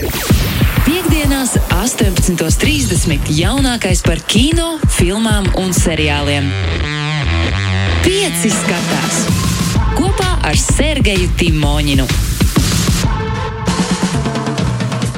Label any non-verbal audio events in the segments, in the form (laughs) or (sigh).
Piektdienās, 18.30. jaunākais par kino, filmām un seriāliem. Pieci skatās kopā ar Sergeju Timoņinu.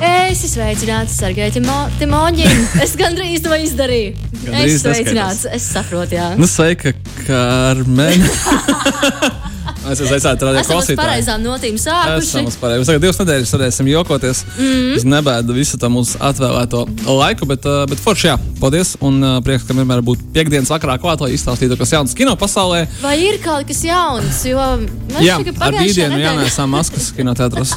Es esmu sveicināts, Sergei Timoņin. Es gandrīz to izdarīju. Gandrīz es sveicināts, neskaitās. es saprotu, jā. Nu, sveika, Karmen. (laughs) Aicināts radio Esam uz klausītāju. pareizām notīm sākuši. Uz pareizām. Tagad divas nedēļas varēsim jokoties. Mm. Es nebēdu visu tam mūsu atvēlēto laiku, bet, uh, bet forši jā, paldies. Un uh, prieks, ka vienmēr būtu piekdienas vakarā klāt, lai izstāstītu, kas jauns kino pasaulē. Vai ir kaut kas jauns? Jo man Jā, šķiet, ar pagājušajā rītdienu nedēļā- jānēsā maskas kinoteātros.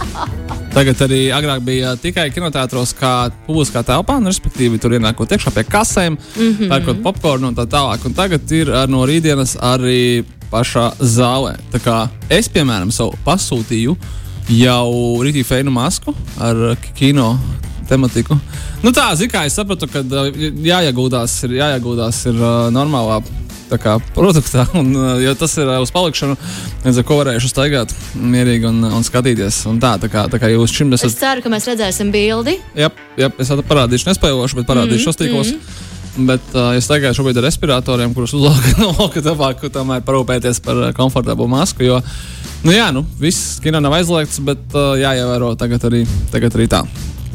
Tagad arī agrāk bija tikai kinoteātros, kā publiskā telpā, nu, respektīvi tur ienākot iekšā pie kasēm, mm. -hmm. pērkot popkornu un tā tālāk. Un tagad ir ar no rītdienas arī pašā zālē. Tā kā es, piemēram, savu pasūtīju jau rītī feinu masku ar kino tematiku. Nu tā, zināmā mērā, es sapratu, ka uh, jāiegūdās ir, jāiegūdās ir uh, normālā kā, produktā, (laughs) un uh, ja tas ir uh, uz palikšanu, līdz ar ko varēšu staigāt mierīgi un, un skatīties. Un tā, tā kā, tā kā jūs šim Es esat. ceru, ka mēs redzēsim bildi. Jā, jā, es parādīšu, nespējošu, bet parādīšu mm -hmm. tīklos. Bet uh, es tagad šobrīd ar respiratoriem, kurus uzlauka (laughs) no loka tabāku, tomēr parūpēties par uh, komfortablu masku. Jo, nu jā, nu, viss kino nav aizliegts, bet uh, jāievēro tagad arī, tagad arī tā.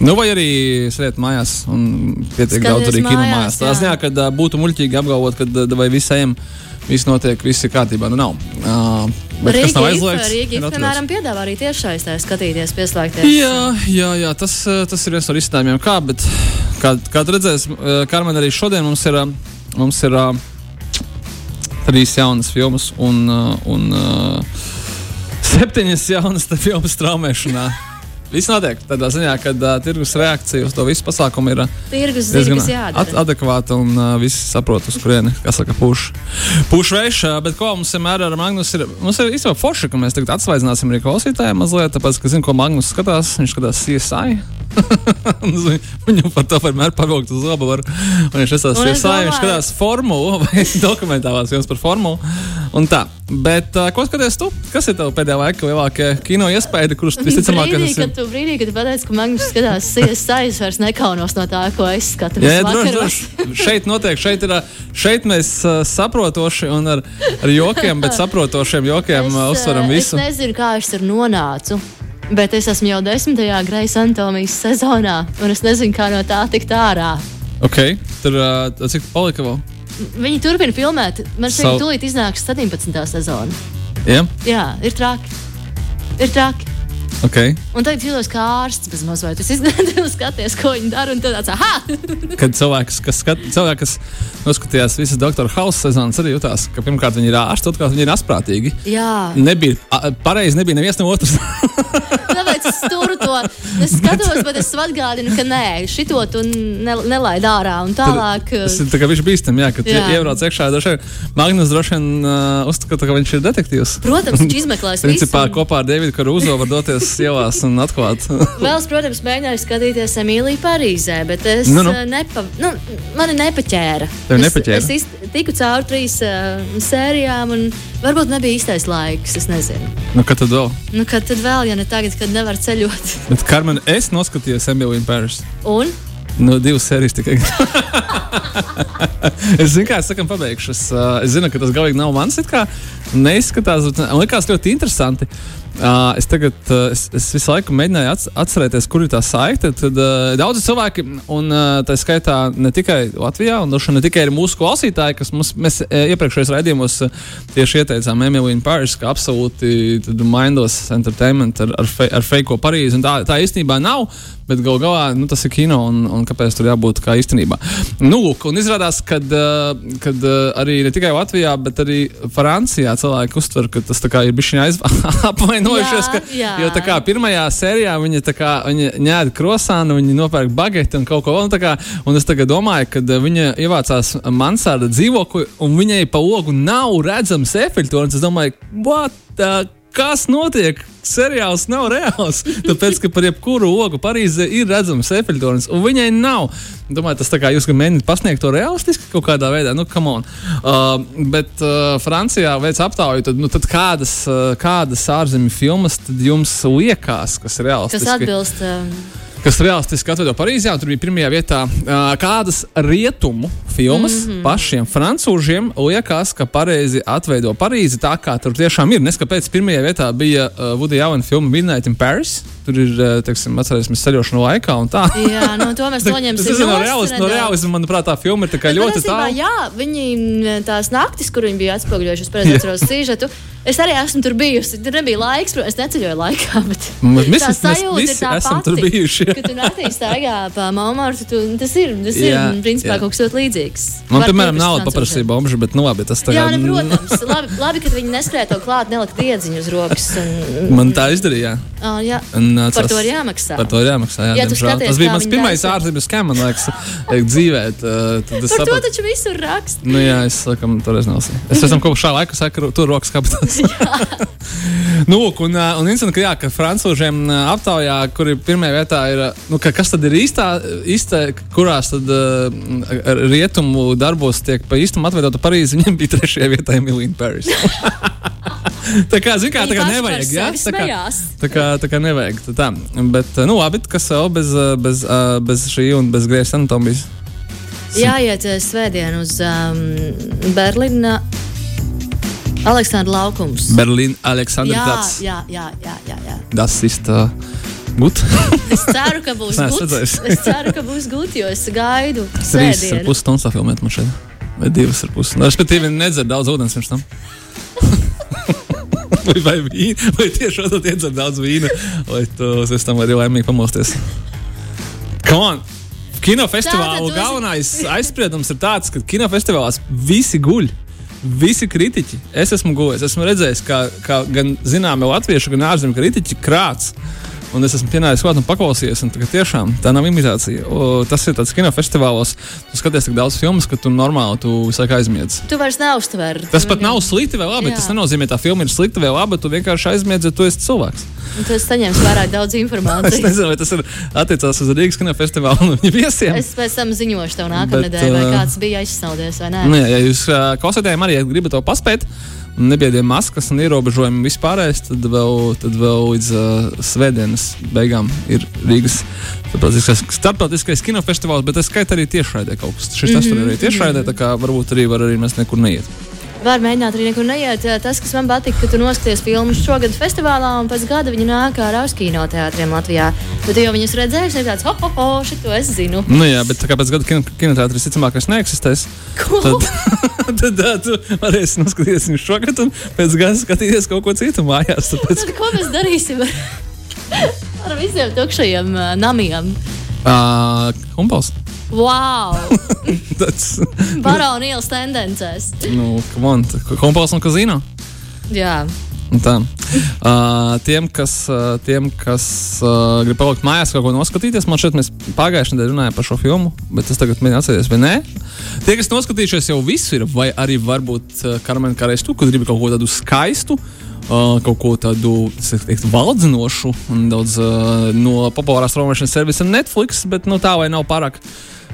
Nu, vai arī sēžat mājās un pietiek Skaties daudz arī kino mājās, mājās. Tā ziņā, ka uh, būtu muļķīgi apgalvot, ka uh, vai viss ejam, viss notiek, viss ir kārtībā. Nu, nav. Uh, bet kas nav aizliegts? Rīgā, ir piemēram, piedāvā arī tiešsaistē skatīties, pieslēgties. Jā, jā, jā tas, tas ir viens no risinājumiem. Kā, bet, kā, kā eh, Karmen, arī šodien mums ir, mums ir trīs jaunas filmas un, un (laughs) septiņas jaunas te filmu straumēšanā. Viss notiek tādā ziņā, ka uh, tirgus reakcija uz to visu pasākumu ir uh, Tirgus diezgan ad adekvāta un uh, visi saprot, uz kurieni, puš. Puš vējš, uh, bet ko mums vienmēr ar Magnus ir? Mums ir īstenībā forši, ka mēs tagad atsvaidzināsim arī klausītājiem mazliet, tāpēc, ka zinu, ko Magnus skatās. Viņš skatās CSI. (laughs) Es viņu- par to vienmēr pavilkt uz zobu. Var. Un viņš es CSI, viņš domāju- skatās formulu (laughs) vai dokumentālās filmas par formulu. Un tā. Bet uh, ko skaties tu? Kas ir tev pēdējā laikā lielākie kino iespējas, kurus (laughs) visticamāk esi? kad tu, brīdī, kad pateici, ka Magnus skatās CSI, es vairs nekaunos no tā, ko es skatos. Jā, droši, droši. Šeit notiek, šeit, ir, šeit mēs uh, saprotoši un ar, ar jokiem, bet saprotošiem jokiem uh, uzsveram visu. Es nezinu, kā es tur nonācu. Bet es esmu jau desmitajā Greisa Antomijas sezonā, un es nezinu, kā no tā tikt ārā. Okay. Tur uh, cik palika vēl? Viņi turpina filmēt. Man šķiet, Savu- ka tūlīt iznāks 17. sezona. Ja? Jā, ir traki. Ir traki. Okay. Un tagad jūtos kā ārsts bez mazliet. Es (laughs) skaties, ko viņi dara, un tad tāds - ah! Kad cilvēks, kas, skat, cilvēki, kas noskatījās visas Doktora Hausa sezonas, arī jutās, ka pirmkārt viņi ir ārsti, otrkārt viņi ir asprātīgi. Jā, Nebija pareizi, nebija neviens no otras. (laughs) tāpēc es turu to. Es skatos, bet es atgādinu, ka nē, šito tu ne, nelaid ārā. Un tālāk. Tas ir tā kā viņš bīstam, jā, kad Jā. iebrauc iekšā. vien Magnus droši vien uh, uzskata, ka viņš ir detektīvs. Protams, viņš izmeklēs (laughs) Principā visu. kopā ar Davidu Karuzo var doties ielās un atklāt. (laughs) Vēl es, protams, mēģināju skatīties Emīliju Parīzē, bet es Nu, nu. eh, nepa, nu, mani nepaķēra. Tevi es, nepaķēra? Es iz, tiku cauri trīs uh, sērijām, un varbūt nebija īstais laiks. Es nezinu. nu, kad tad vēl? Nu, kad tad vēl, ja ne tagad, kad nevar ceļot? (laughs) Bet, Karmen, es noskatījos Emīliju Paris. Un Nu, divas sērijas tikai. (laughs) es zinu, kā es sakam, pabeigšu. Es, uh, es zinu, ka tas galīgi nav mans. Neizskatās, bet man likās ļoti interesanti. Uh, es tagad uh, es, es visu laiku mēģināju ats, atcerēties, kur ir tā saite. Tad uh, daudzi cilvēki, un uh, tā skaitā ne tikai Latvijā, un ne tikai mūsu klausītāji, kas mums mēs, uh, iepriekšējos raidījumos uh, tieši ieteicām Emīliju Paris, kā absolūti mindos entertainment ar, ar, fe, ar fake Parīzi. Tā, tā īstenībā nav. Bet gal galā nu, tas ir kino, un, un kāpēc tur jābūt kā īstenībā. Nu, lūk, un izrādās, ka uh, arī ne tikai Latvijā, bet arī Francijā cilvēki uztver, ka tas ir bijis (laughs) apvainojušies. Jā, Ka, jā. jo tā kā pirmajā sērijā viņi, kā, viņi ņēma krosānu, viņi nopērk bagāti un kaut ko vēl. un Kā, un es domāju, ka viņa ievācās mansārda dzīvokli, un viņai pa logu nav redzams efekts. Es domāju, what the kas notiek? Seriāls nav reāls. Tāpēc, ka par jebkuru ogu Parīzē ir redzams efekts, un viņai nav. Domāju, tas tā kā jūs mēģināt pasniegt to realistiski kaut kādā veidā. Nu, come on. Uh, bet uh, Francijā veic aptauju, tad, nu, tad kādas, uh, kādas ārzemju filmas jums liekas, kas ir realistiski? kas atbilst. Um, kas realistiski atveido Parīzē. Tur bija pirmajā vietā kādas rietumu filmas mm -hmm. pašiem francūžiem. Liekas, ka pareizi atveido Parīzi tā, kā tur tiešām ir. Neskapēc pirmajā vietā bija Woody Allen filma Midnight in Paris. Tur ir, uh, teiksim, atcerēsimies ceļošanu laikā un tā. Jā, (laughs) no to mēs noņemsim. Tas ir no nost realisma, no realisma, manuprāt, tā filma ir tā kā Bet ļoti tālu. Jā, viņi m, tās naktis, kur viņi bija atspoguļojuši, es pareizi atceros sižetu. Es arī esmu tur bijusi. Tur nebija laiks, protams, es neceļoju laikā. (laughs) Bet Mēs- mēs- tā mēs sajūta ir tā esam pati, tur bijuši. Kad tu naktī staigā pa Montmartre, tu, tas ir, tas Jā, ir principā jā. kaut kas ļoti līdzīgs. Man, Var piemēram, francūžiem. paprasība bomža, bet, nu, labi, tas tā Jā, ne, protams. (laughs) Labi, labi, ka viņi neskrēja to klāt, nelikt iedziņu uz rokas. Un, Man tā izdarīja. Oh, jā, uh, par to ir jāmaksā. Par to ir jāmaksā. Jā, diemžēl. skaties, tas bija mans pirmais ārzemes skats, man liekas, (laughs) dzīvē. es Par to sapratu- taču visur raksta. Nu, jā, es laikam toreiz nelasīju. Es esmu kopš šā laika saku, tur rokas kabatās. (laughs) nu, un, un interesanti, ka, jā, ka francūžiem aptaujā, kur ir pirmajā vietā, ir, nu, ka, kas tad ir īstā, īstā kurās tad uh, rietumu darbos tiek pa īstam atveidota Parīze, viņiem bija trešajā vietā Emilija Paris. (laughs) tā kā, zin kā, tā kā nevajag, sevi Tā kā, tā kā, tā kā nevajag. Tā. Bet, nu, labi, kas vēl bez, ā, bez, ā, bez šī un bez grējas anatomijas? Jāiet eh, svētdien uz um, Berlīnu. Aleksandra laukums. Berlīna, Aleksandra jā, Dārts. jā, jā, jā, jā, jā. Das ist uh, gut. (laughs) Es ceru, ka būs gudri. Es ceru, ka būs gudri, jo es gaidu Trīs ar pusi stundas filmēt man šeit. Vai divas ar pusi. Nu, respektīvi, nedzer daudz ūdens pirms tam. (laughs) (laughs) vai, vai, vīna, vai tieši tad iedzer daudz vīna, lai tu pēc tam vari laimīgi pamosties. Come on! Kinofestivāla esi- galvenais aizspriedums ir tāds, ka kinofestivālās visi guļ. Visi kritiķi. Es esmu gulējis, esmu redzējis, kā, kā gan zināmi latviešu, gan ārzemju kritiķi krāts. Un es esmu pienācis klāt un paklausījies. Un tiešām tā nav imitācija. O, tas ir tāds kinofestivālos. Tu skaties tik daudz filmas, ka tu normāli tu laiku aizmiedz. Tu vairs neuztver. Tas pat nav slikti vai labi. Jā. Tas nenozīmē, ka tā filma ir slikta vai laba. Tu vienkārši aizmiedz, ja tu esi cilvēks. Tu esi saņēmis vairāk daudz (laughs) Es informācijas. nezinu, vai tas ir attiecās uz Rīgas kinofestivālu un viņa viesiem. Es pēc tam ziņošu tev nedēļa, vai kāds bija aizsaudies vai nē. Nu, jā, ja jūs klausāties, arī ja gribat to paspēt, un nebiediem maskas un ierobežojumi vispārējais, tad vēl, tad vēl līdz uh, svētdienas beigām ir Rīgas starptautiskais, starptautiskais kinofestivāls, bet es skaitu arī tiešraidē kaut kas. Šis tas tur ir arī tiešraidē, tā kā varbūt arī var arī mēs nekur neiet. Var mēģināt arī nekur neiet. Tas, kas man patīk, ka tu noskaties filmu šogad festivālā, un pēc gada viņi nāk ārā uz kinoteātriem Latvijā. Bet jau viņas redzējuši, ir tāds, ho, ho, ho, šito es zinu. Nu, jā, bet tā kā pēc gada kino, kinoteātris ticamāk vairs neeksistēs, Ko? tad, (laughs) tad uh, tu varēsi noskatīties viņu šogad un pēc gada skatīties kaut ko citu mājās. Tāpēc, Tad ko mēs darīsim ar, (laughs) ar visiem tukšajiem uh, namiem? uh, Humpals. Wow! (laughs) Tas, (laughs) Barona ielas tendencēs. nu, on, Humpals un Kazino. Jā. Tā. Uh, tiem, kas, uh, tiem, kas uh, grib palikt mājās, kaut ko noskatīties, man šeit mēs pagājušajā nedēļā runājām par šo filmu, bet es tagad mēģinu atcerēties, vai nē. Tie, kas noskatījušies jau visu, ir, vai arī varbūt uh, Karmen Kārais, tu, gribi kaut ko tādu skaistu. Uh, kaut ko tādu es teiktu, valdzinošu un daudz uh, no populārās traumēšanas servisa Netflix, bet nu, tā vai nav pārāk,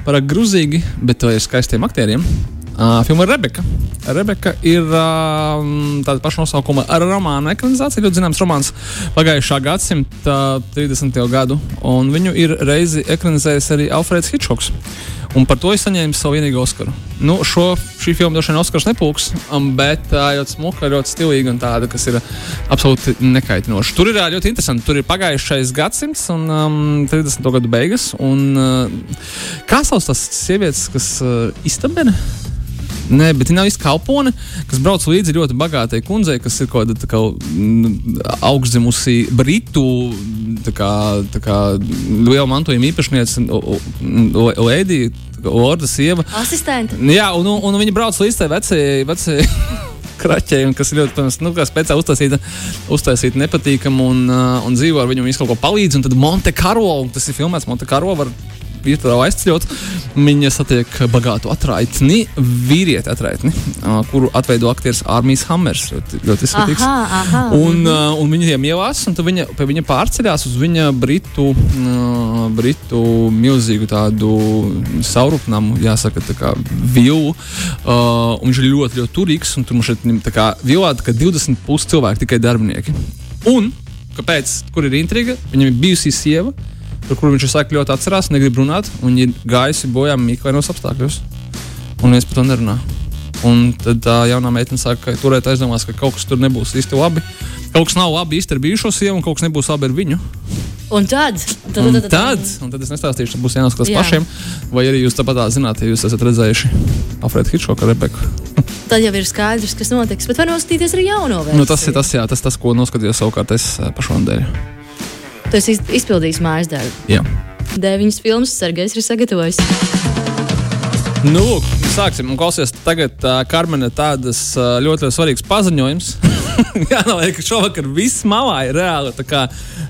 pārāk grūzīgi, bet to ir skaistiem aktieriem. Uh, filma ir Rebeka. Rebeka ir uh, tāda paša nosaukuma romāna ekranizācija, ļoti zināms romāns pagājušā gadsimta 30. gadu, un viņu ir reizi ekranizējis arī Alfreds Hitchcocks. Un par to es saņēmu savu vienīgo Oskaru. Nu, šo, šī filma droši vien Oskars nepūks, um, bet tā ļoti smuka, ļoti stilīga un tāda, kas ir absolūti nekaitinoša. Tur ir ā, ļoti interesanti. Tur ir pagājušais gadsimts un um, 30. gadu beigas. Un, uh, kā sauc tās sievietes, kas uh, istabene? Nē, bet viņa nav īsti kalpone, kas brauc līdzi ļoti bagātai kundzei, kas ir kaut kāda kā, mm, augstzimusi britu kā, kā liela mantojuma īpašniece, Lēdija, Lorda sieva. Asistenti. Jā, un, un, viņi brauc līdz tai vecajai. vecajai (laughs) Kraķei, un kas ir ļoti protams, nu, speciāli uztaisīta, uztaisīta nepatīkama, un, uh, un dzīvo ar viņu, viņas kaut ko palīdz. Un tad Monte Carlo, un tas ir filmēts Monte Carlo, var virtuāli aizceļot. Viņa satiek bagātu atraitni, vīrieti atraitni, kuru atveido aktieris Armijas Hammers. Ļoti, ļoti izskatīgs. Aha, aha. Un, uh, un viņi viņiem ielās, un viņa, viņa pārceļās uz viņa britu, britu milzīgu tādu saurupnamu, jāsaka, tā kā vilu. Un viņš ir ļoti, ļoti turīgs, un tur mums šeit tā kā vilā tā kā 20 pusi cilvēki tikai darbinieki. Un, kāpēc, kur ir intriga? Viņam ir bijusi sieva, par kuru viņš laiku ļoti atcerās, negrib runāt, un ir gājusi bojā mīklainos apstākļos. Un viens par to nerunā. Un tad tā jaunā meitene saka, ka turēt aizdomās, ka kaut kas tur nebūs īsti labi. Kaut kas nav labi īsti ar bijušo sievu, un kaut kas nebūs labi ar viņu. Un tad, tad, Un tad, tad, tad, un tad es nestāstīšu, tas būs jānoskatās Jā. pašiem. Vai arī jūs tāpat zināt, ja jūs esat redzējuši Alfredu Hitchcoku Rebeku. (laughs) tad jau ir skaidrs, kas notiks. Bet var noskatīties arī jauno versiju. Nu, tas ir tas, jā, tas, tas, ko noskatījos savukārt es pašvandēļ. Tu esi iz- izpildījis mājas darbu. Jā. Deviņas filmas Sergejs ir sagatavojis. Nu, lūk, sāksim. Un klausies, tagad uh, Karmena tādas uh, ļoti, ļoti svarīgas paziņojums. (laughs) Jā, vajag, ka šovakar viss malā ir reāli. Kā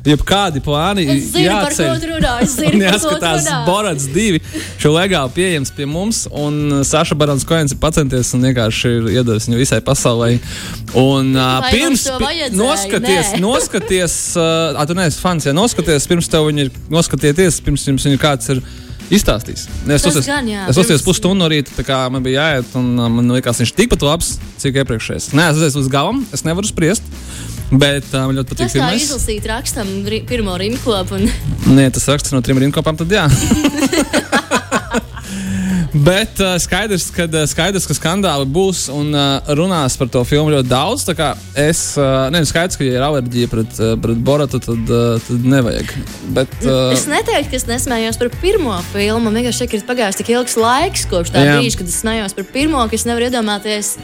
jebkādi plāni ko jāceļ. runā. (laughs) Jāskatās. Borats divi. Šo legāli pieejams pie mums. Un Saša Barons Koens ir pacenties un vienkārši ir iedavis viņu visai pasaulē. Un uh, pirms noskaties, Nē. noskaties, uh, tu neesi fans, ja noskaties, pirms tev viņi ir, noskatieties, pirms jums viņu kāds ir. Izstāstīs. Es jā. es uzties Pirms- pusstundu no rīta, tā kā man bija jāiet, un uh, man liekas, viņš ir tikpat labs, cik iepriekšējais. Nē, es esmu līdz galam, es nevaru spriest, bet man ļoti patīk Tas pirmais. izlasīt rakstam ri, pirmo rinkopu. Un... Nē, tas raksts no trim rinkopām, tad jā. (laughs) Bet uh, skaidrs, ka, skaidrs, ka skandāli būs un uh, runās par to filmu ļoti daudz. Es uh, nezinu, skaidrs, ka, ja ir alerģija pret, uh, pret Boratu, tad, uh, tad nevajag. Bet, uh, Es neteiktu, ka es nesmējos par pirmo filmu. Man vienkārši ir pagājis tik ilgs laiks kopš tā Jā. brīža, kad es smējos par pirmo, ka es nevaru iedomāties,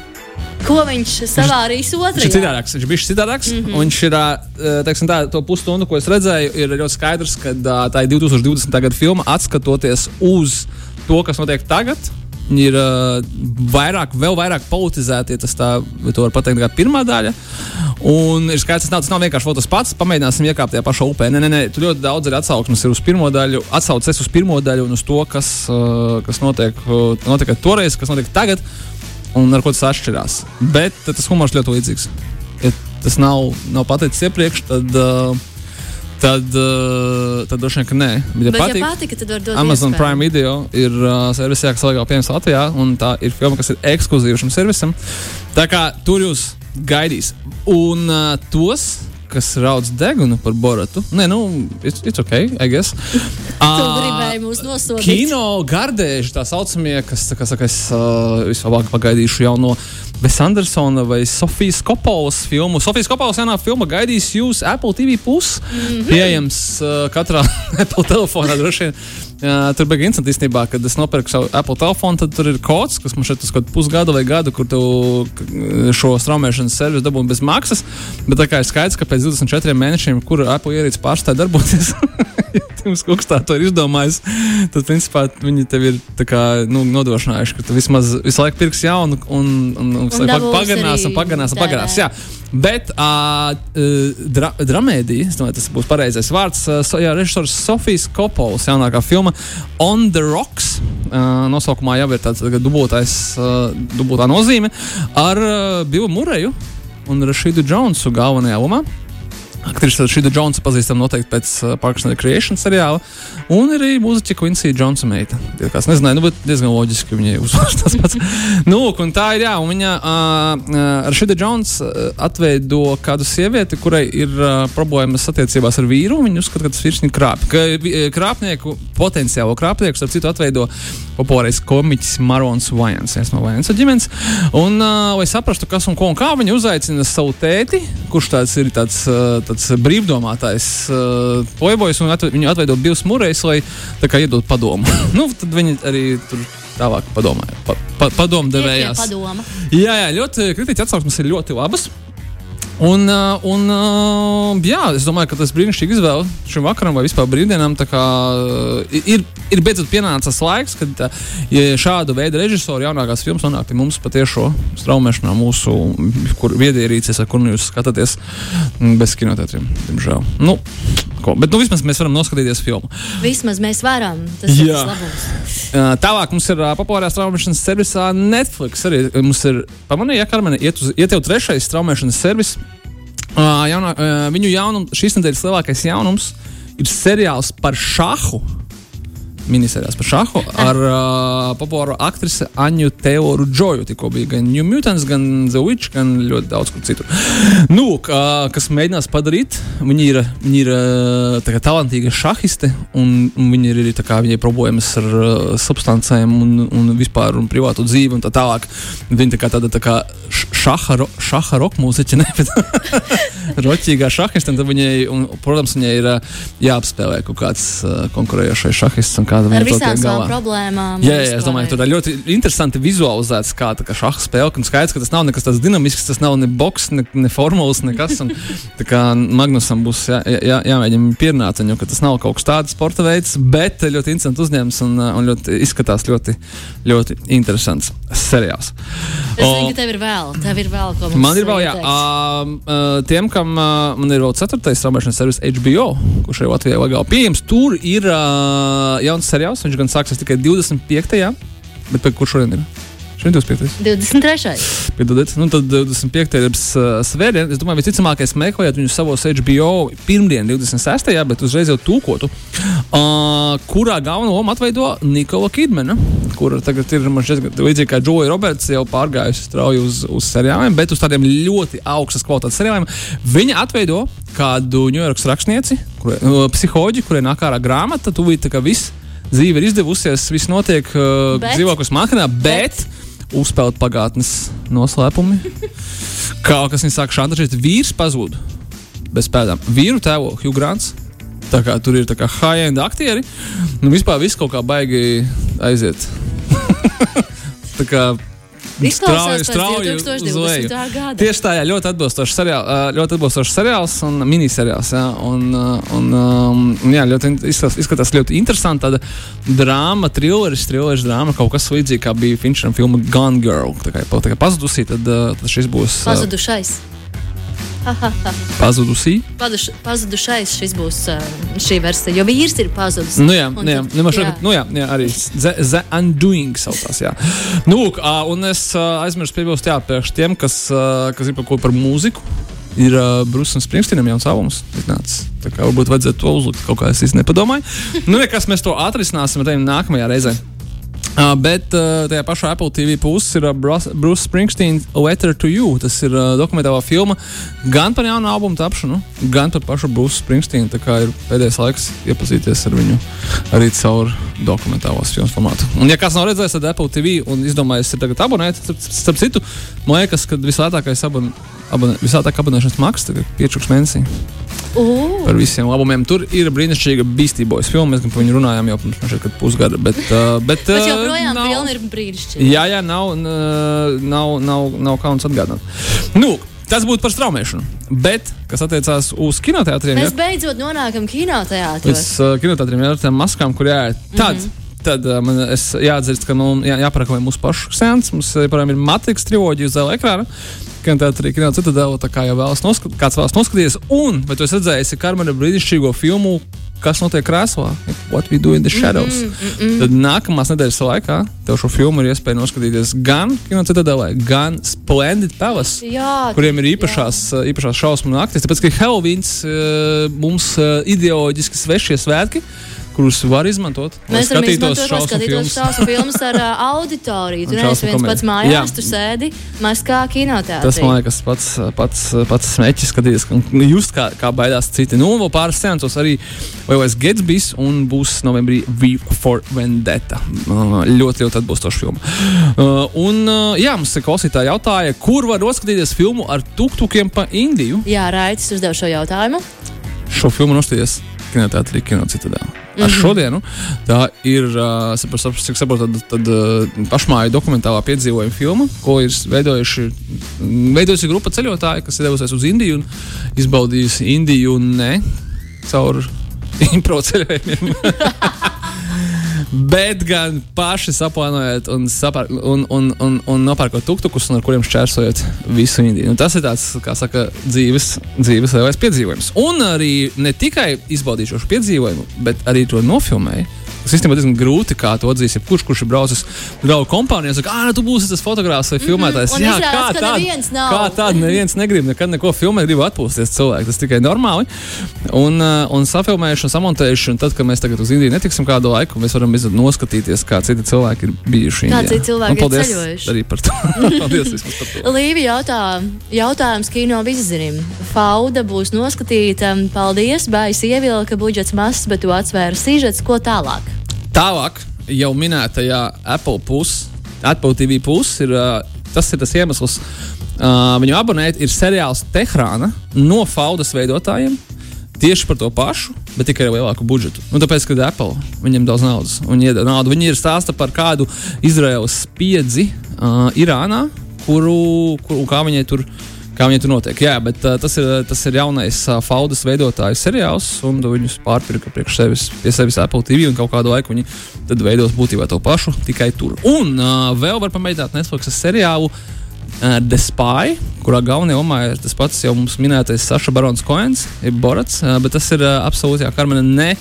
ko viņš savārīs Viņš ir citādāks. Viņš bija citādāks. Mm -hmm. Viņš ir, tā, to pusstundu, ko es redzēju, ir ļoti skaidrs, ka tā ir 2020. gada filma, atskatoties uz to, kas notiek tagad. Viņi ir uh, vairāk, vēl vairāk politizēti, ja tas tā var pateikt, kā pirmā daļa. Un ir skaidrs, nav, tas nav vienkārši tas pats. Pamēģināsim iekāpt tajā pašā upē. Nē, nē, nē, tur ļoti daudz ir atsauksmes ir uz pirmo daļu, atsauces uz pirmo daļu un uz to, kas, uh, kas notiek, uh, notika toreiz, kas notiek tagad un ar ko tas atšķirās. Bet tas humors ļoti līdzīgs. Ja tas nav, nav pateicis iepriekš, tad, uh, tad, uh, tad droši vien, ka nē. Bet, ja Bet, patīk, ja patika, tad var dot Amazon iespēju. Prime Video ir uh, servisā, kas legāli pieejams Latvijā, un tā ir filma, kas ir ekskluzīva šim servisam. Tā kā tur jūs gaidīs. Un uh, tos, kas raudz degunu par Boratu, nē, nu, it's, it's ok, I guess. (laughs) Tu gribēji mūs nosodīt. Kino gardēži, tā saucamie, kas, kā saka, es uh, vislabāk pagaidīšu jau no Vesa Andersona vai Sofijas Kopolas filmu. Sofijas Kopolas jaunā filma gaidīs jūs Apple TV plus. Mm -hmm. Pieejams uh, katrā (laughs) Apple telefonā droši vien. Uh, tur bija interesanti, īstenībā, kad es nopirku savu Apple telefonu, tad tur ir kods, kas man šeit uz kaut kādu pusgadu vai gadu, kur tu šo straumēšanas servisu dabūji bez maksas. Bet tā kā ir skaidrs, ka pēc 24 mēnešiem, kur Apple ierīce pārstāja darboties, (laughs) ja Tims Kuks tā to ir izdomājis, tad principā viņi tev ir kā, nu, nodrošinājuši, ka tu vismaz visu laiku pirksi jaunu un, un, un, un dabūsi pagarinās un arī pagarinās un pagarinās. Bet uh, dra dramēdija, es domāju, tas būs pareizais vārds. So, jā, režisors Sofijas Kopols jaunākā filma On the Rocks. Uh, nosaukumā jau ir tāds dubultais, uh, dubultā nozīme ar uh, Billu Mureju un Rašīdu Džonsu galvenajā lomā. Aktrise Šīda Džonsa pazīstama noteikti pēc uh, Parks and Recreation seriāla. Un arī mūziķa Quincy Jonesa meita. Tie, kas nezināja, nu, bet diezgan loģiski, ka viņai uzvārds tas pats. (laughs) nu, un tā ir, jā, un viņa uh, uh, Šīda Džons uh, atveido kādu sievieti, kurai ir uh, problēmas attiecībās ar vīru. Viņa uzskata, ka tas vīrs viņu krāp. Ka vi- krāpnieku, potenciālo krāpnieku, starp citu, atveido populārais komiķis Marons Vajans, viens no Vajansa ģimenes. Un, uh, lai saprastu, kas un ko un kā, viņa uzaicina savu tēti, kurš tāds ir tāds, uh, tāds brīvdomātājs uh, playboys, un atve, viņu atveido Bills Murejs, lai tā kā iedod padomu. (laughs) nu, tad viņi arī tur tālāk padomāja. Pa, pa, padomu Tie- tie devējās. Padoma. Jā, jā, ļoti kritiķi atsauksmes ir ļoti labas. Un, uh, un uh, jā, es domāju, ka tas brīnišķīgi izvēle šim vakaram vai vispār brīvdienām. Kā, uh, ir, ir beidzot pienācis laiks, kad ja šādu veidu režisori jaunākās filmas nonāk pie mums patiešo straumēšanā, mūsu kur, viedierīces, ar kur nu jūs skatāties mm, bez kinoteātriem, diemžēl. Nu, ko, bet nu, vismaz mēs varam noskatīties filmu. Vismaz mēs varam. Tas ir labums. Uh, Tālāk mums ir uh, populārā straumēšanas servisā Netflix. Arī mums ir pamanīja, ka Karmena iet, uz, iet jau trešais straumēšanas servis. Uh, jaunā, uh, viņu jaunums, šīs nedēļas lielākais jaunums ir seriāls par šahu. Minisērijās par šāhu ar uh, populāro aktrisi Aņu Teoru Džoju. Tikko bija gan New Mutants, gan The Witch, gan ļoti daudz kur citur. Nu, kā, kas mēģinās padarīt, viņi ir, viņi ir kā talantīga šahiste, un, un viņi ir arī kā viņai problēmas ar uh, substancēm un, un vispār un privātu dzīvi un tā tālāk. Viņa tā kā tāda tā kā šaha, ro, šaha roka mūziķa, (laughs) ne, bet roķīgā šahiste, un tad viņai, un, protams, viņai ir jāapspēlē kaut kāds uh, konkurējošais šahists un kāda Ar viņa to visām savām problēmām. Jā, jā, es domāju, ka tur ir ļoti interesanti vizualizēts, kā tā kā šāda spēle. Un skaidrs, ka tas nav nekas tāds dinamisks, tas nav ne boks, ne, ne formulas, nekas. Un, (laughs) tā kā Magnusam būs jā, jā, jāmēģina pierunāt viņu, ka tas nav kaut kas tāds sporta veids, bet ļoti interesants uzņēmums un, uh, un ļoti, izskatās ļoti, ļoti interesants seriāls. Es zinu, ka tev ir vēl, tev ir vēl ko mums Man ir vēl, jā, um, uh, tiem, kam uh, man ir vēl ceturtais straumēšanas servis HBO, kurš arī Latvijā legāli pieejams. Tur ir uh, jauns seriāls, viņš gan sāksies tikai 25. Bet pēc kurš šodien ir? Šodien 25. 23. Piedodiet, nu tad 25. ir uh, svētdiena. Es domāju, visticamākais meklējot viņu savos HBO pirmdien, 26. bet uzreiz jau tūkotu, uh, kurā galveno lomu atveido Nikola Kidmana, kura tagad ir šķiet, līdzīgi kā Džoja Roberts jau pārgājusi strauji uz, uz seriāliem, bet uz tādiem ļoti augstas kvalitātes seriāliem. Viņa atveido kādu Ņujorkas rakstnieci, kurai, uh, psiholoģi, kurai nāk ārā grāmata, tūlīt tā kā viss. Dzīve ir izdevusies, viss notiek uh, dzīvoklis Manhattanā, bet, bet uzspēlēt pagātnes noslēpumi. Kā kas viņa sāk šantažēt, vīrs pazuda bez pēdām. Vīru tēvo Hugh Grants. Tā kā tur ir tā kā high-end aktieri, nu vispār viss kaut kā baigi aiziet. (laughs) tā kā Izklausās strauji, strauji uz leju. 2020. gada. Tieši tā, jā, ļoti atbilstošs seriāls, ļoti atbilstošs seriāls un miniseriāls. Jā, un, un, um, jā, ļoti izskatās, izskatās ļoti interesanti. Tāda drāma, trilleris, trilleris drāma, kaut kas līdzīgs kā bija Finčera filma Gone Girl. Tā kā, tā kā pazudusī, tad, tad šis būs Pazudušais. (laughs) pazudusī. Paduš, pazudušais šis būs uh, šī versija, jo vīrs ir pazudis. Nu, jā, Un nu, jā, tad- nu, šeit, jā. nu, jā, jā, arī The, the Undoing saucās. Jā. Nu, un es aizmirsu piebilst, jā, priekš tiem, kas, kas ir par ko par mūziku. Ir uh, Brūsis Springsteenam jauns albums. Tā kā varbūt vajadzētu to uzlikt kaut kā es īsti nepadomāju. nu, nekas mēs to atrisināsim arī nākamajā reizē. Uh, bet uh, tajā pašā Apple TV pusē ir uh, Bruce Springsteen Letter to You. Tas ir uh, dokumentālā filma gan par jaunu albumu tapšanu, gan par pašu Bruce Springsteen. Tā kā ir pēdējais laiks iepazīties ar viņu arī caur dokumentālās filmas formātu. Un, ja kāds nav redzējis, tad Apple TV un izdomājis ir tagad abonēt, starp citu, man liekas, ka vislētākais abon, abonē, vislētāk abonēšanas maksas tagad 5 mēnesī Uh, par visiem labumiem. Tur ir brīnišķīga Boys filma. Mēs par viņu runājām jau pirms kad pusgada. Bet, uh, bet, bet uh, joprojām nav- filma ir brīnišķīga. Jā, jā, nav, n- nav, nav, nav kauns atgādināt. Nu, tas būtu par straumēšanu. Bet, kas attiecās uz kinoteātriem, Mēs ja, beidzot nonākam kinoteātros. uz uh, kinoteātriem, ja ar tām maskām, kur jāiet, tad. Mm -hmm. Tad uh, man jāatzīst, ka man jā, jāparakā mūsu pašu sēnes. Mums joprojām ir Matrix triloģija uz zila ekrāna. Kinoteātrī Kino Citadela, tā kā jau vēlas noskat, kāds vēlas noskatīties. Un, vai tu esi redzējis Karmena brīnišķīgo filmu, kas notiek krēslā? What we do in the shadows. Mm -mm. Tad nākamās nedēļas laikā tev šo filmu ir iespēja noskatīties gan Kino Citadelē, gan Splendid Palace Jā, kuriem ir īpašās, jā. īpašās šausmu naktis. Tāpēc, ka Helovīns uh, mums uh, ideoloģiski svešie svētki, kurus var izmantot, Mēs varam izmantot, lai skatītos šausmu filmas ar (laughs) uh, auditoriju. Tu Un neesi šausmu viens pats komēdiju. mājās, Jā. tu sēdi maskā kinoteātrī. Tas man liekas pats, pats, pats smēķis, skatīties, just kā, kā baidās citi. Nu, un vēl pāris seansos arī Lielais Gatsbys un būs novembrī V for Vendetta. Uh, ļoti, ļoti atbilstoša filma. Uh, un, uh, jā, mums klausītāji jautāja, kur var noskatīties filmu ar tuktukiem pa Indiju. Jā, Raitis uzdev šo jautājumu. šo filmu nostāties kinoteātrī, kino citadēlā. Ar Mhm. šodienu tā ir, cik saprotu, tad, tad pašmāja dokumentālā piedzīvojuma filma, ko ir veidojuši, veidojusi grupa ceļotāji, kas ir devusies uz Indiju un izbaudījusi Indiju ne caur (laughs) impro ceļojumiem. (laughs) Bet gan paši saplānojot un, sapar, un, un, un, un nopērkot tuktukus, un ar kuriem šķērsojot visu Indiju. Nu, tas ir tāds, kā saka, dzīves, dzīves lielais piedzīvojums. Un arī ne tikai izbaudīju šo piedzīvojumu, bet arī to nofilmēju Tas īstenībā diezgan grūti, kā to atzīs. Kurš, kurš ir braucis draugu kompānijā, saka, ah, tu būsi tas fotogrāfs vai filmētājs. Mhm. Un Jā, izrādās, kā tāda, kā tāda neviens negrib nekad neko filmēt, grib atpūsties cilvēki. Tas tikai normāli. Un, uh, un safilmējuši un samontējuši, un tad, kad mēs tagad uz Indiju netiksim kādu laiku, mēs varam noskatīties, kā citi cilvēki ir bijuši. Kā citi cilvēki Un ir paldies ceļojuši. Arī par to. (laughs) paldies vismaz par to. Līvi jautā, jautājums kino vizirim. Fauda būs noskatīta. Paldies, Bājas ievilka budžets mazs, bet tu atsvēra sižets. Ko tālāk? Tālāk, jau minētajā Apple puses, Apple TV puses, ir, tas ir tas iemesls, uh, viņu abonēt, ir seriāls Tehrāna no Faudas veidotājiem. Tieši par to pašu, bet tikai ar lielāku budžetu. Nu, tāpēc, ka Apple viņiem daudz naudas, viņi iedod naudu. Viņi ir stāsta par kādu Izraels spiedzi uh, Irānā, kuru, kuru kā viņai tur. Kā viņi tur notiek. Jā, bet uh, tas, ir, tas ir jaunais uh, Faudas veidotāju seriāls, un viņus pārpirka priekš sevis, pie sevis Apple TV. Un kaut kādu laiku viņi tad veidos būtībā to pašu, tikai tur. Un uh, vēl var pamēģināt Netflix seriālu uh, The Spy, kurā galvenajā lomā ir tas pats jau mums minētais Saša Barons Koens, ir Borats, uh, bet tas ir uh, absolūti jā, Karmena ne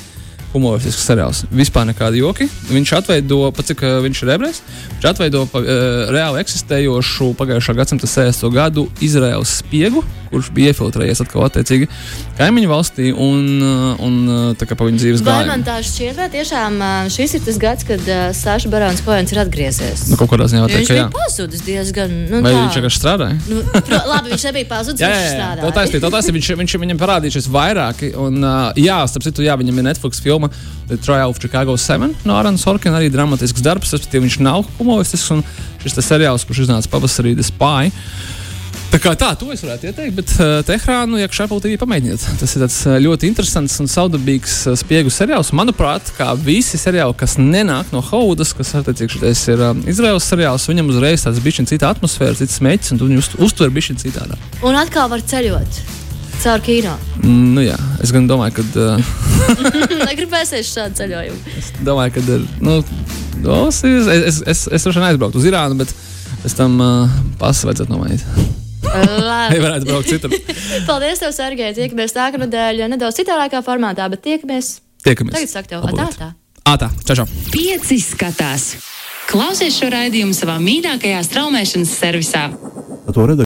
humoristisks seriāls. Vispār nekādi joki. Viņš atveido, pat cik uh, viņš ir ebrejs, viņš atveido pa, uh, reāli eksistējošu pagājušā gadsimta 60. gadu Izraels spiegu, kurš bija iefiltrējies atkal attiecīgi kaimiņu valstī un, uh, un uh, tā kā pa viņu dzīves Vai man tā šķiet, vai tiešām ā, šis ir tas gads, kad uh, Sāša Barons Koens ir atgriezies? Nu, kaut kādā ziņā teikt, viņš bija pazudis diezgan. Nu, Vai tā. viņš vienkārši strādāja? Nu, pro, labi, viņš nebija pazudis, Jā, viņš jā, jā. strādāja. Tā taisnība, tā taisnība. Viņš, viņš, viņam parādījušies vairāki. Un, uh, jā, starp citu, jā, viņam ir Netflix filma The Trial of Chicago 7 no Arana Sorkina, arī dramatisks darbs. Respektīvi, viņš nav humoristisks. Un šis seriāls, kurš iznāca pavasarī, The Spy. Tā kā tā, to es varētu ieteikt, bet uh, Tehrānu, ja Apple TV pamēģiniet. Tas ir tāds uh, ļoti interesants un saudabīgs uh, spiegu seriāls. Manuprāt, kā visi seriāli, kas nenāk no Haudas, kas attiecīgi ir um, Izraels seriāls, viņam uzreiz tāds bišķiņ cita atmosfēra, cits mēķis, un tu viņu uzt, uztver bišķiņ citādā. Un atkal var ceļot caur kino. Mm, nu jā, es gan domāju, ka. Uh, (laughs) Negribēsies šādu ceļojumu. Es domāju, ka. Nu, dos, es es, es, es droši vien aizbrauktu uz Irānu, bet pēc tam uh, pasu vajadzētu nomainīt. Labi. Vai varētu braukt citur? (laughs) Paldies, tev, Sergei. Tiekamies nākamnedēļ nedaudz citādākā formātā, bet tiekamies. Tiekamies. Tagad saka tev, tā, Obligāti. tā. Ā, tā, čau, čau. Pieci skatās. Klausies šo raidījumu savā mīļākajā straumēšanas servisā.